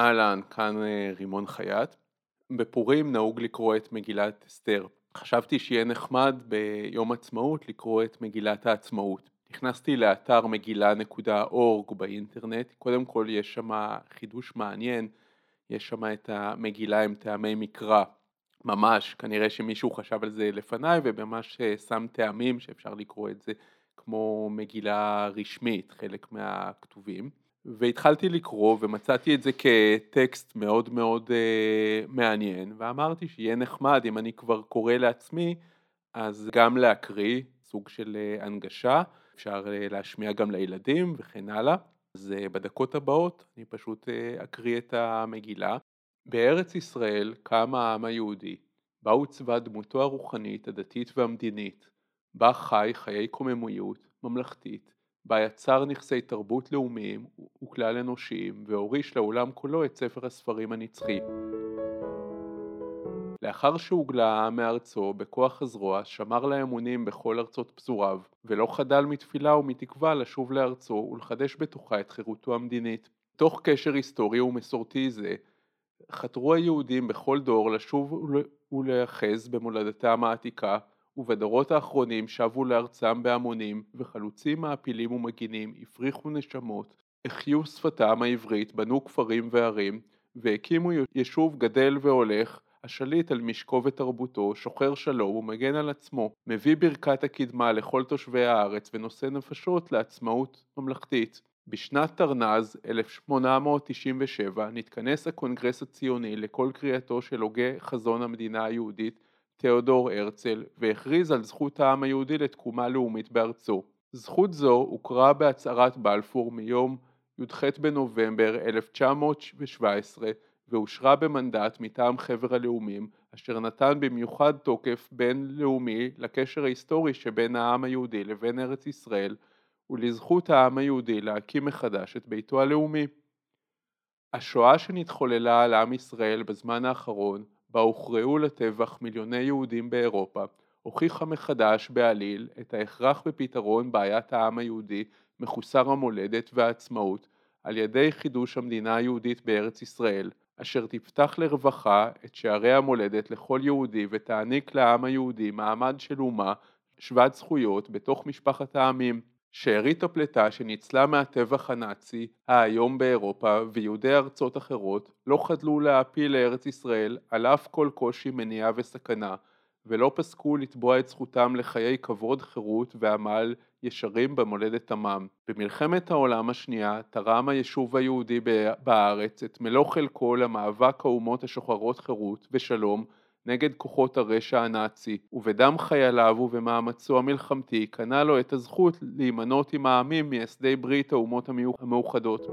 אהלן, כאן אה, רימון חייט. בפורים נהוג לקרוא את מגילת אסתר. חשבתי שיהיה נחמד ביום עצמאות לקרוא את מגילת העצמאות. נכנסתי לאתר מגילה.org באינטרנט, קודם כל יש שם חידוש מעניין, יש שם את המגילה עם טעמי מקרא, ממש, כנראה שמישהו חשב על זה לפניי וממש אה, שם טעמים שאפשר לקרוא את זה כמו מגילה רשמית, חלק מהכתובים. והתחלתי לקרוא ומצאתי את זה כטקסט מאוד מאוד uh, מעניין ואמרתי שיהיה נחמד אם אני כבר קורא לעצמי אז גם להקריא סוג של uh, הנגשה אפשר uh, להשמיע גם לילדים וכן הלאה. אז uh, בדקות הבאות אני פשוט uh, אקריא את המגילה. בארץ ישראל קם העם היהודי בה עוצבה דמותו הרוחנית הדתית והמדינית בה חי חיי קוממיות ממלכתית בה יצר נכסי תרבות לאומיים וכלל אנושיים והוריש לעולם כולו את ספר הספרים הנצחי. לאחר שהוגלה העם מארצו בכוח הזרוע שמר לאמונים בכל ארצות פזוריו ולא חדל מתפילה ומתקווה לשוב לארצו ולחדש בתוכה את חירותו המדינית. תוך קשר היסטורי ומסורתי זה חתרו היהודים בכל דור לשוב ולהיאחז במולדתם העתיקה ובדורות האחרונים שבו לארצם בהמונים, וחלוצים מעפילים ומגינים הפריחו נשמות, החיו שפתם העברית, בנו כפרים וערים, והקימו יישוב גדל והולך, השליט על משקו ותרבותו, שוחר שלום ומגן על עצמו, מביא ברכת הקדמה לכל תושבי הארץ ונושא נפשות לעצמאות ממלכתית. בשנת תרנ"ז 1897 נתכנס הקונגרס הציוני לכל קריאתו של הוגה חזון המדינה היהודית תיאודור הרצל והכריז על זכות העם היהודי לתקומה לאומית בארצו. זכות זו הוכרה בהצהרת בלפור מיום י"ח בנובמבר 1917 ואושרה במנדט מטעם חבר הלאומים אשר נתן במיוחד תוקף בינלאומי לקשר ההיסטורי שבין העם היהודי לבין ארץ ישראל ולזכות העם היהודי להקים מחדש את ביתו הלאומי. השואה שנתחוללה על עם ישראל בזמן האחרון בה הוכרעו לטבח מיליוני יהודים באירופה, הוכיחה מחדש בעליל את ההכרח בפתרון בעיית העם היהודי מחוסר המולדת והעצמאות על ידי חידוש המדינה היהודית בארץ ישראל, אשר תפתח לרווחה את שערי המולדת לכל יהודי ותעניק לעם היהודי מעמד של אומה שוות זכויות בתוך משפחת העמים. שארית הפלטה שניצלה מהטבח הנאצי האיום באירופה ויהודי ארצות אחרות לא חדלו להעפיל לארץ ישראל על אף כל קושי מניעה וסכנה ולא פסקו לתבוע את זכותם לחיי כבוד, חירות ועמל ישרים במולדת עמם. במלחמת העולם השנייה תרם היישוב היהודי בארץ את מלוא חלקו למאבק האומות השוחרות חירות ושלום נגד כוחות הרשע הנאצי, ובדם חייליו ובמאמצו המלחמתי קנה לו את הזכות להימנות עם העמים מייסדי ברית האומות המאוחדות.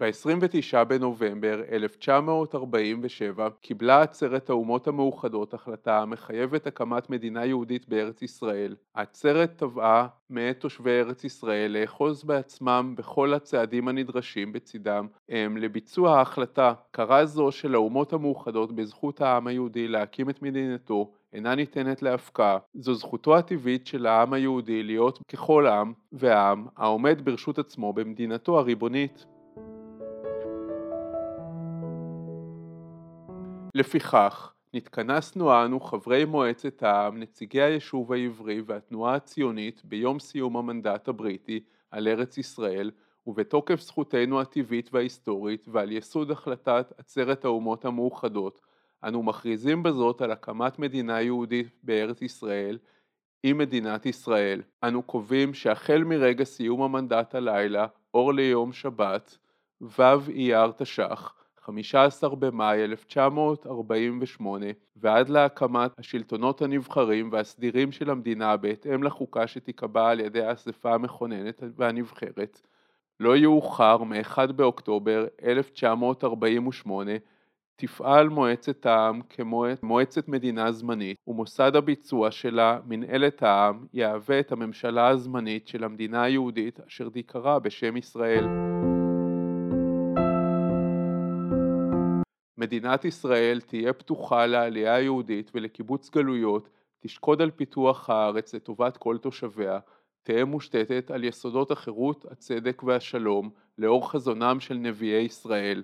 ב-29 בנובמבר 1947 קיבלה עצרת האומות המאוחדות החלטה המחייבת הקמת מדינה יהודית בארץ ישראל. העצרת תבעה מאת תושבי ארץ ישראל לאחוז בעצמם בכל הצעדים הנדרשים בצידם הם לביצוע ההחלטה. קרה זו של האומות המאוחדות בזכות העם היהודי להקים את מדינתו אינה ניתנת להפקעה. זו זכותו הטבעית של העם היהודי להיות ככל עם ועם העומד ברשות עצמו במדינתו הריבונית. לפיכך, נתכנסנו אנו חברי מועצת העם, נציגי היישוב העברי והתנועה הציונית ביום סיום המנדט הבריטי על ארץ ישראל ובתוקף זכותנו הטבעית וההיסטורית ועל יסוד החלטת עצרת האומות המאוחדות אנו מכריזים בזאת על הקמת מדינה יהודית בארץ ישראל עם מדינת ישראל. אנו קובעים שהחל מרגע סיום המנדט הלילה, אור ליום שבת, ו' אייר תש"ח, 15 במאי 1948 ועד להקמת השלטונות הנבחרים והסדירים של המדינה בהתאם לחוקה שתיקבע על ידי האספה המכוננת והנבחרת, לא יאוחר מ-1 באוקטובר 1948 תפעל מועצת העם כמועצת מדינה זמנית ומוסד הביצוע שלה, מנהלת העם, יהווה את הממשלה הזמנית של המדינה היהודית אשר תיקרא בשם ישראל. מדינת ישראל תהיה פתוחה לעלייה היהודית ולקיבוץ גלויות, תשקוד על פיתוח הארץ לטובת כל תושביה, תהא מושתתת על יסודות החירות, הצדק והשלום, לאור חזונם של נביאי ישראל.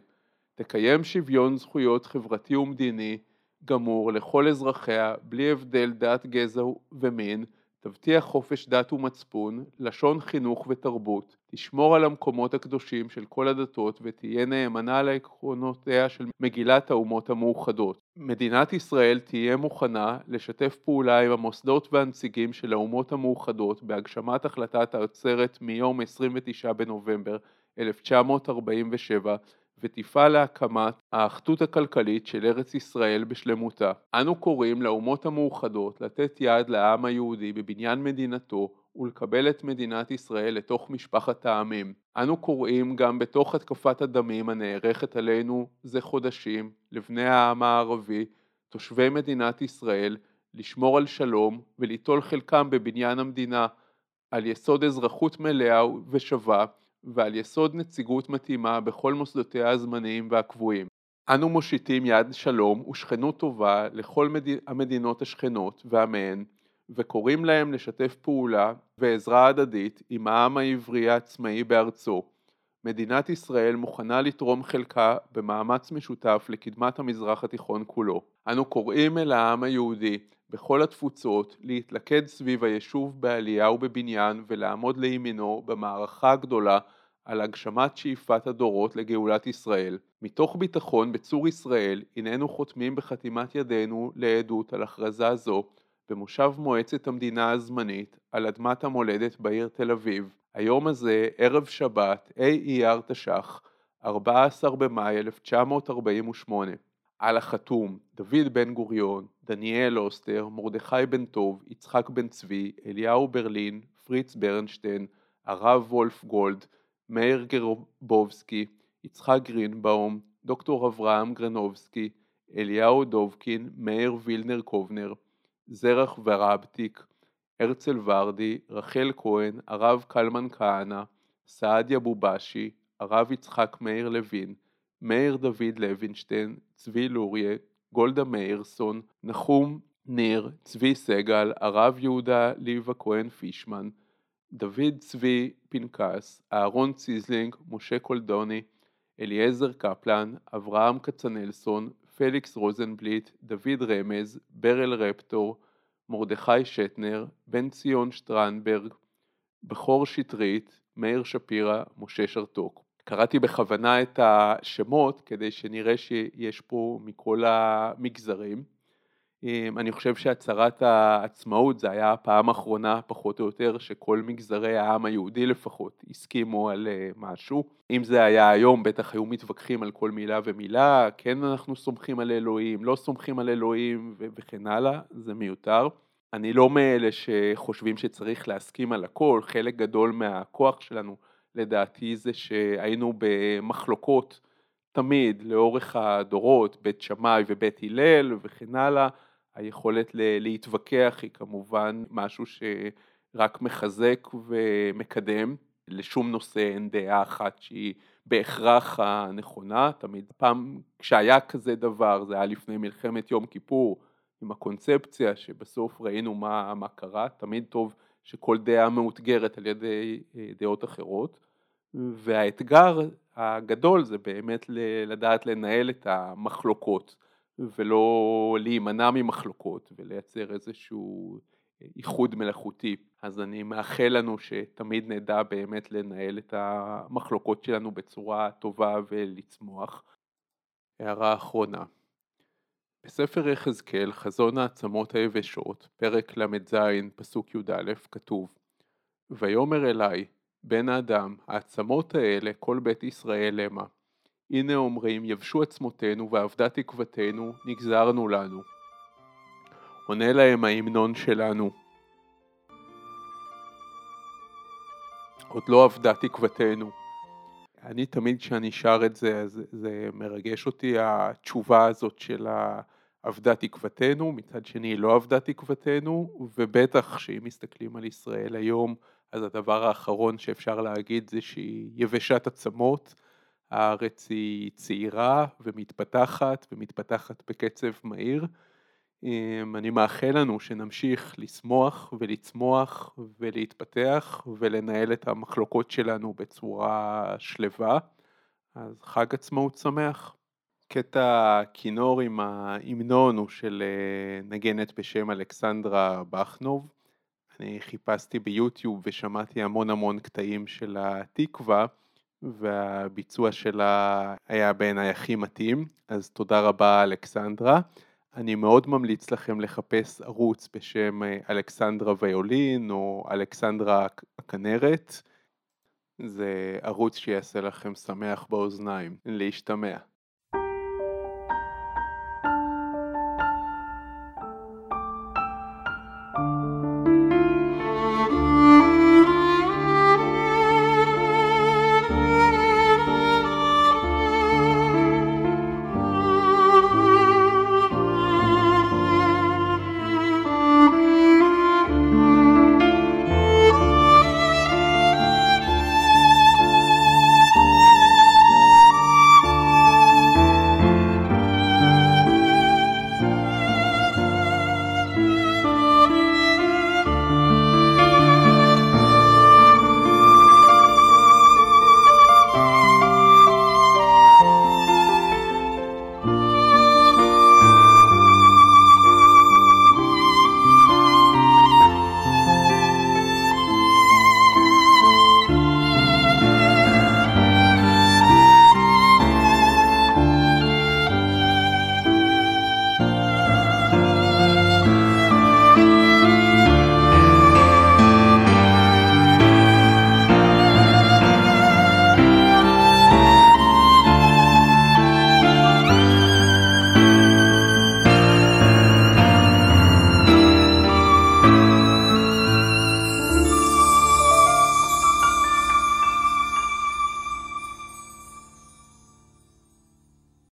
תקיים שוויון זכויות חברתי ומדיני גמור לכל אזרחיה, בלי הבדל דת, גזע ומין, תבטיח חופש דת ומצפון, לשון חינוך ותרבות, תשמור על המקומות הקדושים של כל הדתות ותהיה נאמנה לעקרונותיה של מגילת האומות המאוחדות. מדינת ישראל תהיה מוכנה לשתף פעולה עם המוסדות והנציגים של האומות המאוחדות בהגשמת החלטת העצרת מיום 29 בנובמבר 1947 ותפעל להקמת האחדות הכלכלית של ארץ ישראל בשלמותה. אנו קוראים לאומות המאוחדות לתת יד לעם היהודי בבניין מדינתו ולקבל את מדינת ישראל לתוך משפחת העמים. אנו קוראים גם בתוך התקפת הדמים הנערכת עלינו זה חודשים לבני העם הערבי, תושבי מדינת ישראל, לשמור על שלום וליטול חלקם בבניין המדינה על יסוד אזרחות מלאה ושווה ועל יסוד נציגות מתאימה בכל מוסדותיה הזמניים והקבועים. אנו מושיטים יד שלום ושכנות טובה לכל מד... המדינות השכנות ועמיהן וקוראים להם לשתף פעולה ועזרה הדדית עם העם העברי העצמאי בארצו. מדינת ישראל מוכנה לתרום חלקה במאמץ משותף לקדמת המזרח התיכון כולו. אנו קוראים אל העם היהודי בכל התפוצות להתלכד סביב היישוב בעלייה ובבניין ולעמוד לימינו במערכה הגדולה על הגשמת שאיפת הדורות לגאולת ישראל. מתוך ביטחון בצור ישראל הננו חותמים בחתימת ידינו לעדות על הכרזה זו במושב מועצת המדינה הזמנית על אדמת המולדת בעיר תל אביב. היום הזה, ערב שבת, ה' אייר תש"ח, 14 במאי 1948. על החתום דוד בן גוריון, דניאל אוסטר, מרדכי בן טוב, יצחק בן צבי, אליהו ברלין, פריץ ברנשטיין, הרב וולף גולד, מאיר גרבובסקי, יצחק גרינבאום, דוקטור אברהם גרנובסקי, אליהו דובקין, מאיר וילנר קובנר, זרח ורבטיק, הרצל ורדי, רחל כהן, הרב קלמן כהנא, סעדיה בובשי, הרב יצחק מאיר לוין, מאיר דוד לוינשטיין, צבי לוריה, גולדה מאירסון, נחום ניר, צבי סגל, הרב יהודה ליב הכהן פישמן, דוד צבי פנקס, אהרון ציזלינג, משה קולודני, אליעזר קפלן, אברהם כצנלסון, פליקס רוזנבליט, דוד רמז, ברל רפטור, מרדכי שטנר, בן ציון שטרנברג, בכור שטרית, מאיר שפירא, משה שרתוק. קראתי בכוונה את השמות כדי שנראה שיש פה מכל המגזרים. אני חושב שהצהרת העצמאות זה היה הפעם האחרונה פחות או יותר שכל מגזרי העם היהודי לפחות הסכימו על אה, משהו. אם זה היה היום בטח היו מתווכחים על כל מילה ומילה, כן אנחנו סומכים על אלוהים, לא סומכים על אלוהים וכן הלאה, זה מיותר. אני לא מאלה שחושבים שצריך להסכים על הכל, חלק גדול מהכוח שלנו לדעתי זה שהיינו במחלוקות תמיד לאורך הדורות, בית שמאי ובית הלל וכן הלאה, היכולת להתווכח היא כמובן משהו שרק מחזק ומקדם, לשום נושא אין דעה אחת שהיא בהכרח הנכונה, תמיד פעם כשהיה כזה דבר זה היה לפני מלחמת יום כיפור עם הקונספציה שבסוף ראינו מה, מה קרה, תמיד טוב שכל דעה מאותגרת על ידי אה, דעות אחרות והאתגר הגדול זה באמת לדעת לנהל את המחלוקות ולא להימנע ממחלוקות ולייצר איזשהו איחוד מלאכותי. אז אני מאחל לנו שתמיד נדע באמת לנהל את המחלוקות שלנו בצורה טובה ולצמוח. הערה אחרונה בספר יחזקאל, חזון העצמות היבשות, פרק ל"ז, פסוק י"א, כתוב ויאמר אלי, בן האדם, העצמות האלה כל בית ישראל המה. הנה אומרים יבשו עצמותינו ואבדה תקוותנו נגזרנו לנו. עונה להם ההמנון שלנו עוד לא אבדה תקוותנו. אני תמיד כשאני שר את זה, זה, זה מרגש אותי התשובה הזאת של אבדה תקוותנו, מצד שני לא אבדה תקוותנו, ובטח שאם מסתכלים על ישראל היום, אז הדבר האחרון שאפשר להגיד זה שהיא יבשת עצמות, הארץ היא צעירה ומתפתחת ומתפתחת בקצב מהיר. אמ, אני מאחל לנו שנמשיך לשמוח ולצמוח ולהתפתח ולנהל את המחלוקות שלנו בצורה שלווה, אז חג עצמאות שמח. קטע כינור עם ההמנון הוא של אה, נגנת בשם אלכסנדרה בכנוב. אני חיפשתי ביוטיוב ושמעתי המון המון קטעים של התקווה והביצוע שלה היה בעיניי הכי מתאים, אז תודה רבה אלכסנדרה. אני מאוד ממליץ לכם לחפש ערוץ בשם אה, אלכסנדרה ויולין או אלכסנדרה הכנרת. זה ערוץ שיעשה לכם שמח באוזניים. להשתמע.